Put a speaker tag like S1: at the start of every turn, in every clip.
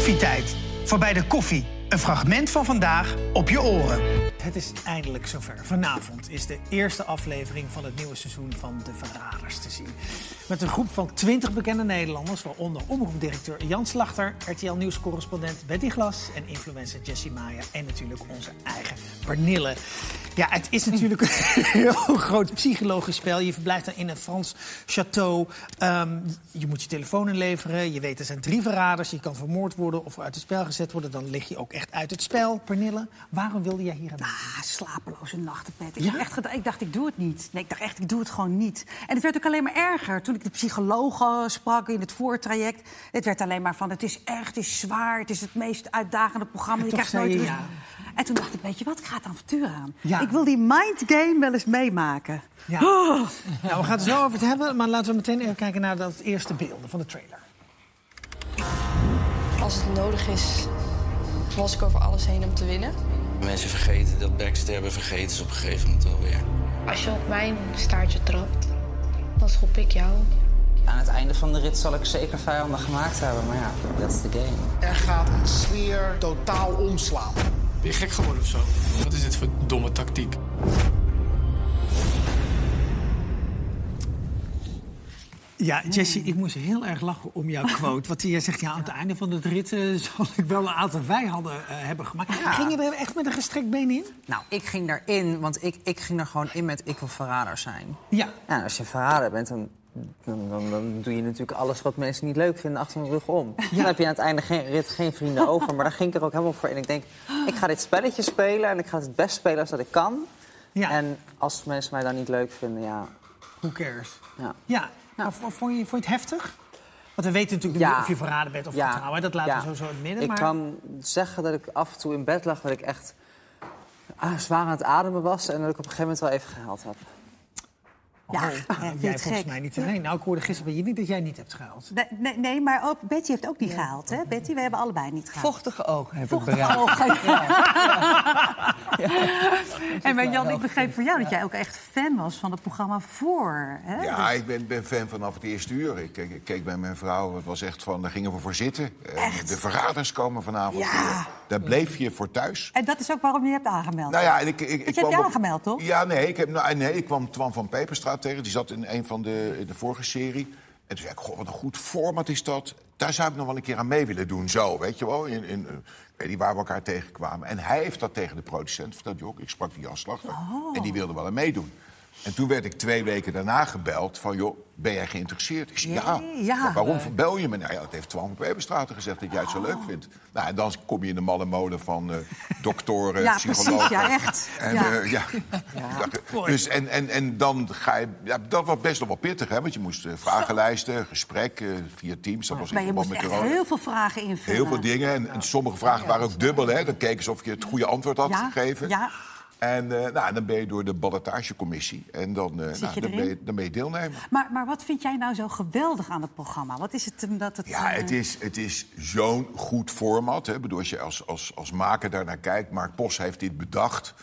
S1: Koffietijd. Voorbij de koffie. Een fragment van vandaag op je oren. Het is eindelijk zover. Vanavond is de eerste aflevering van het nieuwe seizoen van De Verraders te zien. Met een groep van 20 bekende Nederlanders, waaronder omroepdirecteur Jan Slachter, RTL Nieuws-correspondent Betty Glas en influencer Jessie Maya en natuurlijk onze eigen Pernille. Ja, het is natuurlijk een heel groot psychologisch spel. Je verblijft dan in een Frans château. Ehm, je moet je telefoon inleveren. Je weet, er zijn drie verraders. Je kan vermoord worden of uit het spel gezet worden. Dan lig je ook echt uit het spel. Pernille, waarom wilde jij hier aan
S2: Ah, slapeloze nachten, Pet. Ik,
S1: Ja?
S2: echt ik dacht, ik doe het niet. Nee, ik dacht echt, ik doe het gewoon niet. En het werd ook alleen maar erger. Toen ik de psychologen sprak in het voortraject... het werd alleen maar van, het is echt, het is zwaar... het is het meest uitdagende programma.
S1: En
S2: je krijgt nooit
S1: je ja.
S2: En toen dacht ik, weet je wat, ik ga het avontuur aan.
S1: Ja.
S2: Ik wil die mindgame wel eens meemaken.
S1: Ja. Nou, we gaan het er zo over het hebben. Maar laten we meteen even kijken naar dat eerste beelden van de trailer.
S3: Als het nodig is, was ik over alles heen om te winnen.
S4: Mensen vergeten dat Baxter hebben vergeten ze op een gegeven moment alweer.
S5: Als je op mijn staartje trapt, dan schop ik jou.
S6: Aan het einde van de rit zal ik zeker vijanden gemaakt hebben, maar ja, dat is de game.
S7: Er gaat een sfeer totaal omslaan.
S8: Ben je gek geworden of zo? Wat is dit voor domme tactiek?
S1: Ja, Jessie, ik moest heel erg lachen om jouw quote. Want jij zegt, ja, aan het einde van de rit eh, zal ik wel een aantal vijanden eh, hebben gemaakt. Ging je er echt met een gestrekt been in?
S6: Nou, ik ging daarin, want ik, ik ging er gewoon in met ik wil verrader zijn.
S1: Ja.
S6: En als je verrader bent, dan, dan, dan, dan doe je natuurlijk alles wat mensen niet leuk vinden achter hun rug om. Dan heb je aan het einde geen rit geen vrienden over. Maar daar ging ik er ook helemaal voor in. Ik denk, ik ga dit spelletje spelen en ik ga het het best spelen als dat ik kan.
S1: Ja.
S6: En als mensen mij dan niet leuk vinden, ja.
S1: Who cares?
S6: ja.
S1: Ja, nou, vond, je, vond je het heftig? Want we weten natuurlijk
S6: Ja.
S1: niet of je verraden bent of
S6: Ja.
S1: getrouwd. hè. Dat laten we sowieso in het midden.
S6: Ik
S1: maar...
S6: kan zeggen dat ik af en toe in bed lag dat ik echt ah, zwaar aan het ademen was en dat ik op een gegeven moment wel even gehaald heb.
S2: Ja,
S1: Oh,
S2: ja, je
S1: jij volgens
S2: gek?
S1: mij niet. Nee, nou, ik hoorde gisteren bij jullie dat jij niet hebt gehaald.
S2: Nee, nee, nee, maar ook, Betty heeft ook niet gehaald, hè? Betty, we hebben allebei niet gehaald.
S9: Vochtige ogen heb ik
S2: Vochtige
S9: bereikt.
S2: ogen. En maar Jan, ik begreep voor jou dat jij ook echt fan was van het programma voor. Hè?
S10: Ja, ik ben, ben fan vanaf het eerste uur. Ik keek, ik keek bij mijn vrouw, het was echt van, daar gingen we voor zitten. En De verraders komen vanavond
S2: Ja.
S10: weer. Daar bleef je voor thuis.
S2: En dat is ook waarom je hebt aangemeld.
S10: Nou ja, en ik, ik, ik
S2: je hebt je
S10: op-
S2: aangemeld, toch?
S10: Ja, nee, ik, heb, nou, nee, ik kwam Twan van Peperstraat tegen. Die zat in een van de, in de vorige serie. En toen zei ik, goh, wat een goed format is dat. Daar zou ik nog wel een keer aan mee willen doen, zo, weet je wel. In, in, eh, ik weet niet waar we elkaar tegenkwamen. En hij heeft dat tegen de producent verteld. Joh, ik sprak die Jan Slachter.
S2: Oh.
S10: En die wilde wel aan meedoen. En toen werd ik twee weken daarna gebeld van, joh, ben jij geïnteresseerd? Ik zei, ja.
S2: Nee, ja.
S10: Maar waarom bel je me? Nou ja, dat heeft Twan van Peperstraat gezegd dat jij het zo leuk vindt. Nou, en dan kom je in de malle molen van eh doktoren,
S2: Ja,
S10: psychologen.
S2: precies, ja, echt.
S10: En,
S2: Ja.
S10: eh, ja. Dus, en, en, en dan ga je... Ja, dat was best nog wel pittig, hè? Want je moest eh, vragenlijsten, gesprek via Teams. Dat was
S2: Maar je moest
S10: met
S2: echt
S10: corona.
S2: heel veel vragen invullen.
S10: Heel veel dingen. En, en sommige vragen waren ook dubbel, hè? Dan keken ze of je het goede antwoord had
S2: Ja,
S10: gegeven.
S2: ja.
S10: En eh, nou, dan ben je door de ballotagecommissie. En dan, eh, nou, dan, ben je, dan ben je deelnemer.
S2: Maar, maar wat vind jij nou zo geweldig aan het programma? Wat is het hem dat het...
S10: Ja,
S2: eh,
S10: het is, het is zo'n goed format. Hè. Ik bedoel, als je als, als, als maker daarnaar kijkt... Mark Bos heeft dit bedacht.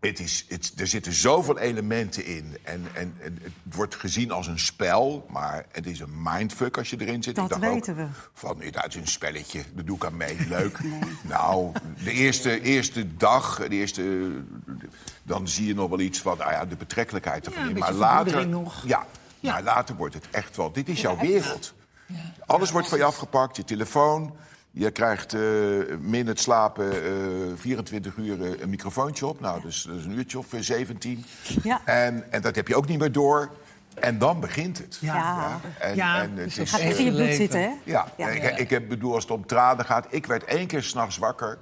S10: Het is, het, er zitten zoveel elementen in. En, en, en het wordt gezien als een spel, maar het is een mindfuck als je erin zit.
S2: Dat
S10: Ik dacht
S2: weten
S10: ook
S2: we.
S10: Van, dat is een spelletje, daar doe ik aan mee, leuk. Nou, de eerste, eerste dag, de eerste, dan zie je nog wel iets van nou ja, de betrekkelijkheid ervan.
S1: Ja, een
S10: in. maar later,
S1: nog.
S10: Ja,
S1: Ja.
S10: maar later wordt het echt wel, dit is jouw wereld. Alles wordt van je afgepakt, je telefoon. Je krijgt eh min het slapen eh 24 uur eh, een microfoontje op. Nou, dus, dat is een uurtje of eh, 17.
S2: Ja.
S10: En, en dat heb je ook niet meer door. En dan begint het.
S2: Ja.
S10: En,
S1: Ja,
S10: en het
S2: Het
S10: is,
S2: gaat echt in je bloed zitten, hè?
S10: ja,
S2: Ja.
S10: Ik, ik heb bedoel, als het om tranen gaat. Ik werd één keer s'nachts wakker.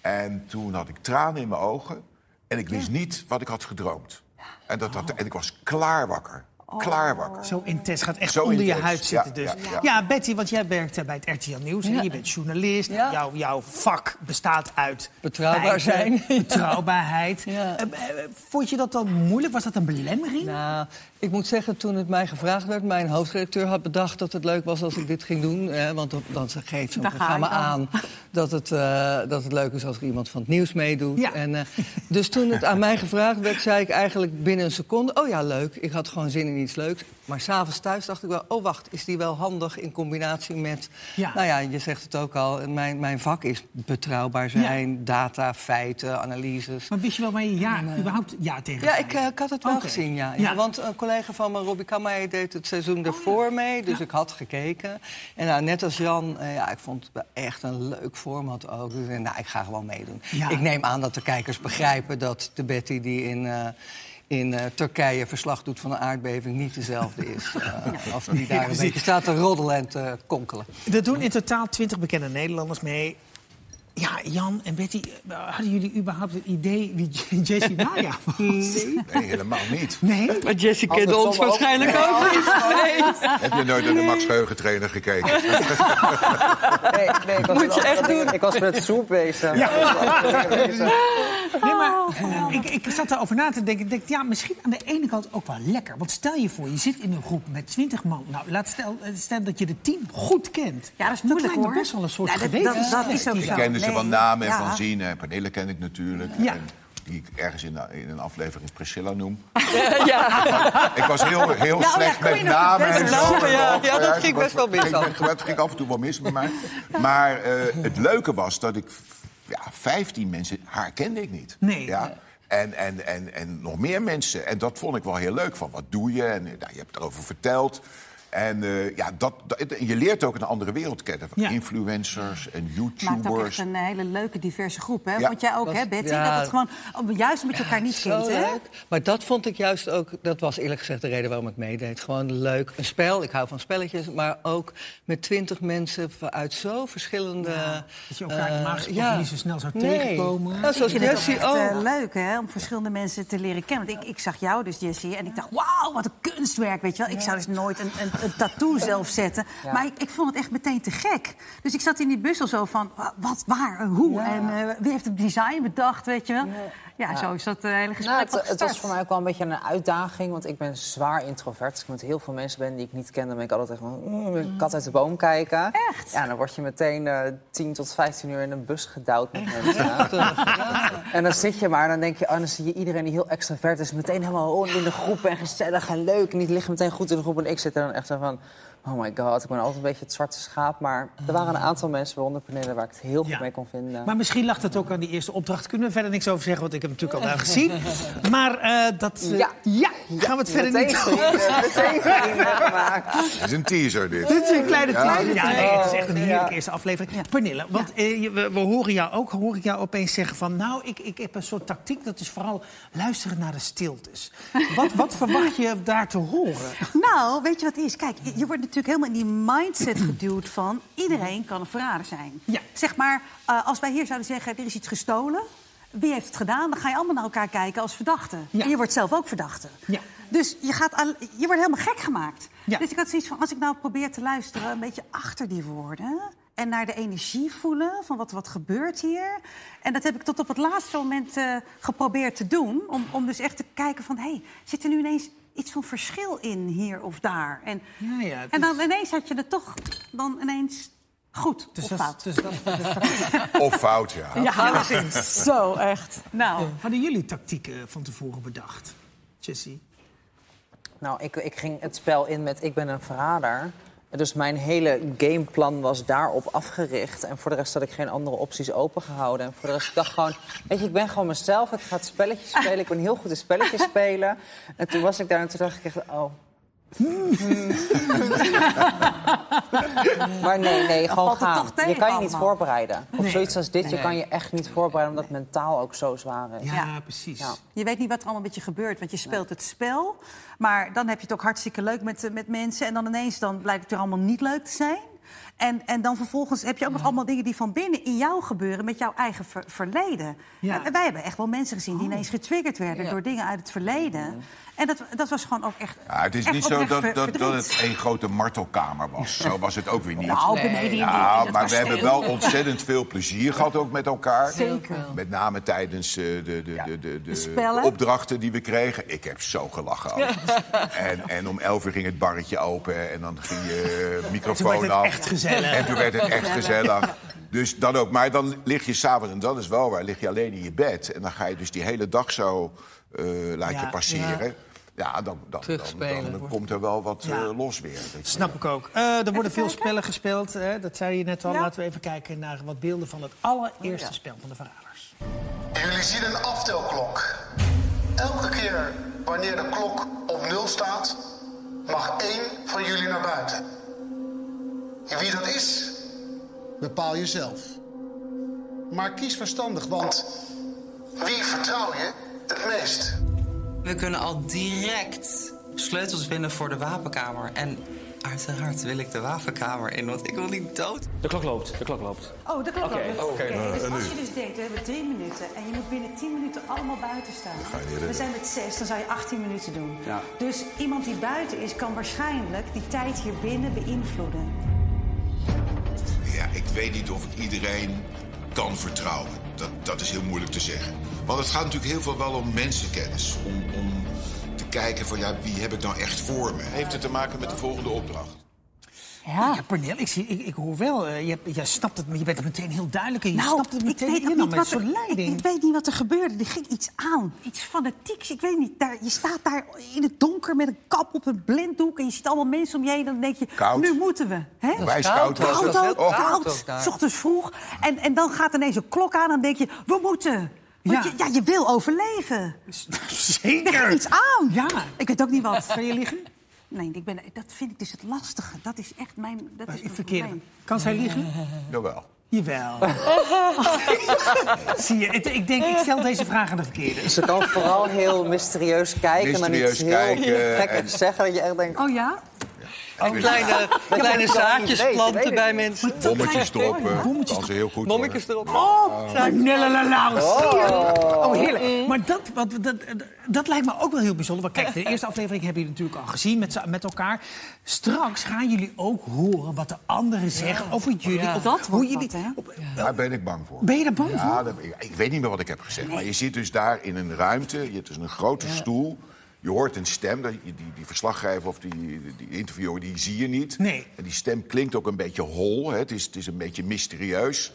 S10: En toen had ik tranen in mijn ogen. En ik wist niet wat ik had gedroomd. En, dat, dat, en ik was klaar wakker. Klaar wakker.
S1: Zo intens, gaat echt
S10: Zo
S1: onder je huid
S10: ja,
S1: zitten. Dus. Ja,
S10: ja, ja.
S1: Betty, want jij werkt bij het RTL Nieuws. en Je bent journalist.
S9: Ja.
S1: Jouw, jouw vak bestaat uit...
S9: Betrouwbaar
S1: feiten,
S9: zijn.
S1: Betrouwbaarheid.
S9: Ja.
S1: Eh, eh, vond je dat dan moeilijk? Was dat een belemmering?
S9: Nou, ik moet zeggen, toen het mij gevraagd werd... mijn hoofdredacteur had bedacht dat het leuk was als ik dit ging doen. Hè, want dan, geeft zo'n programma aan dat het, eh, dat het leuk is als er iemand van het nieuws meedoet.
S1: Ja.
S9: En, eh, dus toen het aan mij gevraagd werd, zei ik eigenlijk binnen een seconde... oh ja, leuk, ik had gewoon zin in iets leuks. Maar s'avonds thuis dacht ik wel, oh wacht, is die wel handig in combinatie met...
S1: Ja.
S9: Nou ja, je zegt het ook al, mijn, mijn vak is betrouwbaar zijn, data, feiten, analyses.
S1: Maar wist je wel waar je ja, überhaupt ja tegen
S9: Ja, ik, eh, ik had het wel gezien, ja.
S1: Ja.
S9: Want een collega van me, Robbie Kammeij, deed het seizoen ervoor mee. Dus ik had gekeken. En nou, net als Jan, eh, ja, ik vond het echt een leuk format ook. Dus nou, ik ga gewoon meedoen. Ik neem aan dat de kijkers begrijpen dat de Betty die in... in eh, Turkije verslag doet van een aardbeving niet dezelfde is. eh, als die daar een beetje staat te roddelen en te konkelen.
S1: Er doen in totaal 20 bekende Nederlanders mee. Ja, Jan en Betty, eh, hadden jullie überhaupt het idee wie Jessie Maya was?
S10: Nee, helemaal niet.
S1: Nee?
S9: Maar Jessie kent
S6: Andersom
S9: ons waarschijnlijk ook niet. Nee.
S10: Heb je nooit naar de Max Geheugentrainer gekeken?
S6: Nee, nee, ik was
S9: Moet
S6: met
S9: je echt doen.
S6: Ik was met soep bezig.
S1: Nee, maar ik, ik zat erover na te denken. Ik denk, ja, misschien aan de ene kant ook wel lekker. Want stel je voor, je zit in een groep met 20 man. Nou, laat stel, eh, stel dat je de team goed kent.
S2: Ja, dat is moeilijk,
S1: lijkt me
S2: hoor.
S1: best wel een soort
S2: Ja, dat-
S1: geweten.
S2: dat- dat is ook
S10: Ik
S2: zo.
S10: kende ze
S2: Nee.
S10: van naam en van zien. En Pernille ken ik natuurlijk. En die ik ergens in, in een aflevering Priscilla noem.
S9: Ja.
S10: Ik was heel, heel
S2: ja,
S10: slecht met namen en
S2: wel.
S10: zo.
S9: Namen, ja. Ja, dat
S10: ik
S9: ging best wel mis
S10: ging-
S9: dan.
S10: ging- Dat ging af en toe wel mis met mij. Maar eh, het leuke was dat ik... Ja, 15 mensen, haar kende ik niet.
S1: Nee.
S10: Ja? En, en, en, en nog meer mensen. En dat vond ik wel heel leuk. Van wat doe je? En nou, je hebt erover verteld. En eh, ja, dat, dat- je leert ook een andere wereld kennen. Van
S1: Ja.
S10: influencers en
S2: maakt ook
S10: YouTubers.
S2: echt een hele leuke, diverse groep. Hè?
S10: Ja.
S2: Vond jij ook,
S9: Was-
S2: hè, Betty?
S9: ja.
S2: Dat het gewoon oh, juist met elkaar niet kent, hè?
S9: leuk. Maar dat vond ik juist ook, dat was eerlijk gezegd de reden waarom ik meedeed. Gewoon leuk. Een spel, ik hou van spelletjes, maar ook met twintig mensen uit zo verschillende.
S1: Dat je elkaar normaal gesproken niet zo snel zou
S9: nee.
S1: tegenkomen.
S9: Ja,
S2: vind het
S9: Jessie
S2: ook echt
S9: ook.
S2: eh, leuk hè, om verschillende mensen te leren kennen. Want ik, ik zag jou dus, Jessie, en ik dacht, wauw, wat een kunstwerk, weet je wel. Ik zou dus nooit een, een, een tattoo zelf zetten. Maar ik, ik vond het echt meteen te gek. Dus ik zat in die bus al zo van, wa- wat, waar, eh, hoe? En eh, wie heeft het design bedacht, weet je wel. Ja, zo is dat eh, hele gesprek
S6: Nou, het, het was voor mij ook wel een beetje een uitdaging, want ik ben zwaar introvert. Als ik met heel veel mensen ben die ik niet ken, dan ben ik altijd echt van mm, kat uit de boom kijken.
S2: Echt?
S6: Ja, dan word je meteen eh 10 tot 15 uur in een bus gedouwd met mensen. En dan zit je maar en dan denk je, oh, dan zie je iedereen die heel extravert is, meteen helemaal oh, in de groep en gezellig en leuk. En die liggen meteen goed in de groep. En ik zit er dan echt zo van, oh my god, ik ben altijd een beetje het zwarte schaap. Maar er waren een aantal mensen, waaronder Pernille, waar ik het heel goed
S1: Ja.
S6: mee kon vinden.
S1: Maar misschien lag het ook aan die eerste opdracht. Kunnen we verder niks over zeggen, want ik heb hem natuurlijk al daar gezien. Maar eh, dat... eh,
S6: Ja.
S1: ja, gaan we het verder
S6: meteen
S1: niet
S6: gemaakt.
S10: Het is een teaser, dit.
S1: Dit is een kleine
S10: Ja.
S1: kleine. Ja, nee, het is echt een heerlijke
S6: Ja.
S1: eerste aflevering. Pernille, want eh, we, we horen jou ook, hoor ik jou opeens zeggen van... nou, ik, ik heb een soort tactiek, dat is vooral luisteren naar de stiltes. Wat, wat verwacht je daar te horen?
S2: Nou, weet je wat het is? Kijk, je je wordt natuurlijk helemaal in die mindset geduwd van... iedereen kan een verrader zijn.
S1: Ja.
S2: Zeg maar, eh, als wij hier zouden zeggen, er is iets gestolen... wie heeft het gedaan? Dan ga je allemaal naar elkaar kijken als verdachte.
S1: Ja.
S2: En je wordt zelf ook verdachte.
S1: Ja.
S2: Dus je, gaat al, je wordt helemaal gek gemaakt.
S1: Ja.
S2: Dus ik had zoiets van, als ik nou probeer te luisteren... een beetje achter die woorden... en naar de energie voelen van wat, wat gebeurt hier. En dat heb ik tot op het laatste moment eh, geprobeerd te doen. Om, om dus echt te kijken van, hé, hey, zit er nu ineens iets van verschil in hier of daar? En,
S1: Ja, ja,
S2: en
S1: is-
S2: dan ineens had je het toch dan ineens goed
S1: Dus
S2: of
S1: dat,
S2: fout.
S1: dus dat,
S10: Of fout, ja.
S2: Ja, alleszins. Zo, echt. Nou,
S1: hadden jullie tactieken van tevoren bedacht? Jessie?
S6: Nou, ik, ik ging het spel in met ik ben een verrader. Dus mijn hele gameplan was daarop afgericht. En voor de rest had ik geen andere opties opengehouden. En voor de rest ik dacht gewoon, weet je, ik ben gewoon mezelf. Ik ga het spelletje spelen. Ik ben heel goed in spelletjes spelen. En toen was ik daar en toen dacht ik echt, oh. Maar nee, nee, gewoon gaan. je kan je niet voorbereiden. Op zoiets als dit, je kan je echt niet voorbereiden... omdat het mentaal ook zo zwaar is.
S1: Ja, precies.
S6: Ja.
S2: Je weet niet wat er allemaal met je gebeurt, want je speelt het spel. Maar dan heb je het ook hartstikke leuk met, eh, met mensen. En dan ineens dan blijkt het er allemaal niet leuk te zijn. En, en dan vervolgens heb je ook nog allemaal dingen die van binnen in jou gebeuren... met jouw eigen ver- verleden.
S1: Ja.
S2: En wij hebben echt wel mensen gezien die ineens getriggerd werden... door dingen uit het verleden. En dat, dat was gewoon ook echt
S10: Ja, het is
S2: echt
S10: niet zo dat,
S2: ver-
S10: dat, dat het één grote martelkamer was. Zo was het ook weer niet.
S2: Nou, het
S10: maar we hebben wel ontzettend veel plezier gehad ook met elkaar.
S2: Zeker.
S10: Met name tijdens eh, de, de, de, de, de, opdrachten die we kregen. Ik heb zo gelachen. En, en om elf uur ging het barretje open en dan ging je microfoon af.
S1: Echt gezellig.
S10: En toen werd het echt gezellig. Dus dan ook. Maar dan lig je s'avonds, en dat is wel waar, lig je alleen in je bed. En dan ga je dus die hele dag zo eh, laat je passeren. Ja, dan, dan, dan, dan, komt er wel wat
S1: Ja.
S10: eh, los weer. weet je.
S1: Snap ik ook. Eh, er worden veel
S2: kijken.
S1: spellen gespeeld. Hè? Dat zei je net al.
S2: Ja.
S1: Laten we even kijken naar wat beelden van het allereerste spel van de Verraders.
S7: Jullie zien een aftelklok. Elke keer wanneer de klok op nul staat, mag één van jullie naar buiten. En wie dat is, bepaal je zelf. Maar kies verstandig, want wie vertrouw je het meest?
S4: We kunnen al direct sleutels winnen voor de wapenkamer. En uiteraard wil ik de wapenkamer in, want ik wil niet dood.
S11: De klok loopt, de klok loopt.
S2: Oh, dat klopt
S11: Oké,
S2: ook.
S11: oké.
S2: dus als je dus denkt, we hebben drie minuten en je moet binnen 10 minuten allemaal buiten staan. We zijn met zes, dan zou je 18 minuten doen.
S11: Ja.
S2: Dus iemand die buiten is, kan waarschijnlijk die tijd hier binnen beïnvloeden.
S10: Ik weet niet of ik iedereen kan vertrouwen. Dat, dat is heel moeilijk te zeggen. Want het gaat natuurlijk heel veel wel om mensenkennis. Om, om te kijken van, ja, wie heb ik nou echt voor me? Heeft het te maken met de volgende opdracht?
S1: Ja, Pernille, ik, zie, ik, ik hoor wel, eh, je, jij snapt het, maar je bent er meteen heel duidelijk in. Je
S2: Nou,
S1: snapt het
S2: ik
S1: meteen
S2: weet, ook
S1: in,
S2: niet
S1: met
S2: wat
S1: zo'n
S2: er, ik,
S1: leiding.
S2: ik weet niet wat er gebeurde. Er ging iets aan. Iets fanatieks. Ik weet niet. Daar, je staat daar in het donker met een kap op een blinddoek... en je ziet allemaal mensen om je heen. En dan denk je,
S10: Koud.
S2: nu moeten we. Hè?
S10: Wij koud
S2: Koud koud.
S9: ook daar.
S2: S ochtends vroeg. En, en dan gaat ineens een klok aan en dan denk je, we moeten. Want
S1: Ja.
S2: Je, ja, je wil overleven. Er
S1: Zeker.
S2: gaat iets aan.
S1: Ja.
S2: Ik weet ook niet wat.
S1: Kan je liegen?
S2: Nee, ik ben, dat vind ik dus het lastige. Dat is echt mijn, dat is mijn
S1: Verkeerde.
S2: probleem.
S1: Kan zij liegen?
S10: Jawel.
S1: Jawel. Zie je, het- ik denk, ik stel deze vraag aan de verkeerde.
S6: Ze kan vooral heel mysterieus kijken, maar niet
S10: Mysterieus
S6: heel
S10: kijken en-
S6: zeggen dat je echt denkt...
S2: Oh ja?
S9: Ook kleine, kleine zaadjes planten bij mensen.
S10: Bommetjes stoppen. Kan ze heel goed
S9: Bommetjes
S10: worden.
S9: erop.
S1: Oh, zie je? Oh, heerlijk. Maar dat, wat, dat, dat lijkt me ook wel heel bijzonder. Want kijk, de eerste aflevering hebben jullie natuurlijk al gezien met, met elkaar. Straks gaan jullie ook horen wat de anderen zeggen over jullie.
S9: Ja.
S1: Of
S2: Dat
S1: hoe jullie,
S2: wat, hè?
S1: op-
S10: Daar ben ik bang voor.
S1: Ben je daar bang
S10: Ja,
S1: voor?
S10: ik, ik weet niet meer wat ik heb gezegd. Maar je zit dus daar in een ruimte. Je hebt dus een grote stoel. Je hoort een stem. Die, die, die verslaggever of die, die interviewer, die zie je niet.
S1: Nee.
S10: En die stem klinkt ook een beetje hol. Hè. Het, is, het is een beetje mysterieus.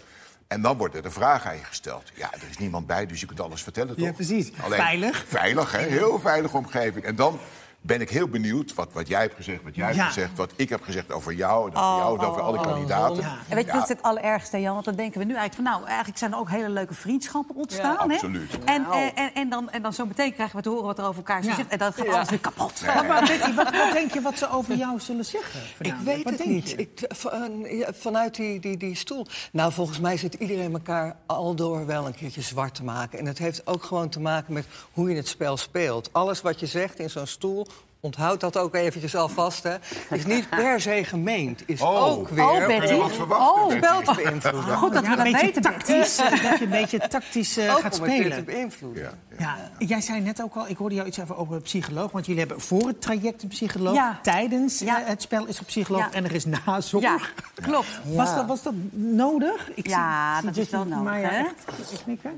S10: En dan wordt er de vraag aan je gesteld. Ja, er is niemand bij, dus je kunt alles vertellen, toch?
S1: Ja, precies. Veilig.
S10: Veilig, hè? Heel veilige omgeving. En dan ben ik heel benieuwd wat, wat jij hebt gezegd, wat jij
S1: Ja.
S10: hebt gezegd... wat ik heb gezegd over jou en over jou en over alle kandidaten.
S1: Ja.
S2: En weet je, dat is het allerergste, Jan? Want dan denken we nu eigenlijk van... nou, eigenlijk zijn er ook hele leuke vriendschappen ontstaan.
S10: Ja,
S2: hè?
S10: absoluut.
S2: En, eh, en, en, dan, en dan zo meteen krijgen we te horen wat er over elkaar is
S1: Ja.
S2: gezegd. En dan gaat alles weer kapot.
S1: Maar, maar Betty, wat, wat denk je wat ze over jou zullen zeggen?
S9: Ik weet
S1: Wat
S9: het niet. Ik, van, ja, vanuit die, die, die stoel. Nou, volgens mij zit iedereen elkaar al door wel een keertje zwart te maken. En het heeft ook gewoon te maken met hoe je het spel speelt. Alles wat je zegt in zo'n stoel. Onthoud dat ook eventjes alvast, hè. Is niet per se gemeend. Is
S10: Oh.
S9: ook weer...
S2: Oh, Betty. Oh,
S10: Betty?
S2: wel
S9: beïnvloeden.
S2: Goed dat
S1: Ja,
S2: we dat
S1: beetje
S2: weten,
S1: tactisch, dat je een beetje tactisch eh,
S9: Ook
S1: gaat
S9: om het weer te
S1: spelen.
S9: beïnvloeden.
S10: Ja.
S1: Ja, jij zei net ook al, ik hoorde jou iets even over een psycholoog. Want jullie hebben voor het traject een psycholoog.
S2: Ja.
S1: Tijdens
S2: Ja.
S1: eh, het spel is er een psycholoog
S2: Ja.
S1: en er is nazorg.
S2: Ja, klopt.
S1: Was, dat, was dat nodig? Ik
S2: Ja,
S1: zie-
S2: dat
S1: zie
S2: is wel nodig,
S1: Maya
S2: hè?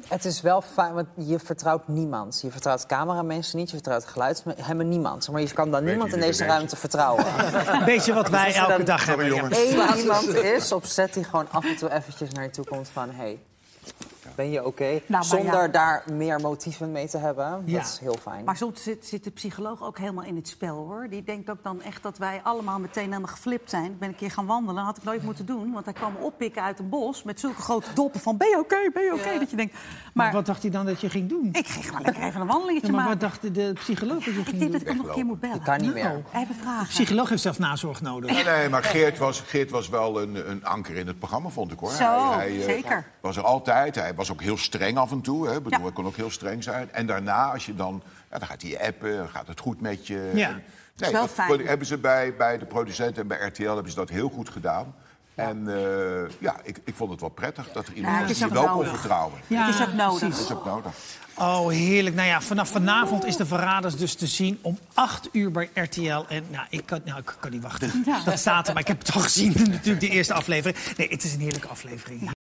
S6: Het is wel fijn, want je vertrouwt niemand. Je vertrouwt cameramensen niet, je vertrouwt geluidshemmen niemand. Maar je kan dan niemand in deze
S10: de
S6: ruimte vertrouwen.
S1: Een beetje wat wij elke dag hebben.
S6: Eén iemand is op set die gewoon af en toe eventjes naar je toe komt van... Hey, ben je oké?
S2: maar
S6: Zonder
S2: ja.
S6: daar meer motieven mee te hebben.
S1: Ja.
S6: Dat is heel fijn.
S2: Maar soms zit, zit de psycholoog ook helemaal in het spel, hoor. Die denkt ook dan echt dat wij allemaal meteen helemaal geflipt zijn. Ik ben een keer gaan wandelen, had ik nooit moeten doen. Want hij kwam me oppikken uit een bos met zulke grote doppen van... ben je oké, ben je oké? Dat je denkt...
S1: Maar
S2: Maar
S1: wat dacht hij dan dat je ging doen?
S2: ik ging gewoon lekker even een wandelingetje
S1: Ja, maar
S2: maken.
S1: wat dacht de psycholoog dat je
S2: Ik
S1: ging
S2: denk
S1: doen?
S2: dat ik hem nog een keer moet bellen.
S6: Je kan niet
S1: Nou.
S6: meer.
S2: Even vragen.
S1: De psycholoog heeft zelf nazorg nodig.
S10: Nee, nee, maar Geert was, Geert was wel een, een anker in het programma, vond ik hoor.
S2: Zo,
S10: eh,
S2: zeker.
S10: was er altijd. Hij was ook heel streng af en toe. Hè. Ik bedoel,
S2: Ja.
S10: Hij kon ook heel streng zijn. En daarna, als je dan, ja, dan gaat hij appen, dan gaat het goed met je.
S1: Ja.
S10: En-
S2: is wel
S10: dat
S2: fijn.
S10: hebben ze bij, bij de producenten en bij RTL hebben ze dat heel goed gedaan. En eh, ja, ik, ik vond het wel prettig dat er iemand
S2: Ja,
S10: was
S2: het
S10: die
S2: is
S10: je
S2: ook
S10: wel kon
S2: nodig.
S10: vertrouwen.
S1: Ja,
S2: Het is ook nodig.
S10: Dat is ook nodig.
S1: Oh, heerlijk. Nou ja, vanaf vanavond is de Verraders dus te zien om 8 uur bij RTL. En nou, ik kan, nou, ik kan niet wachten. Dat staat er, maar ik heb het al gezien, natuurlijk, de eerste aflevering. Nee, het is een heerlijke aflevering.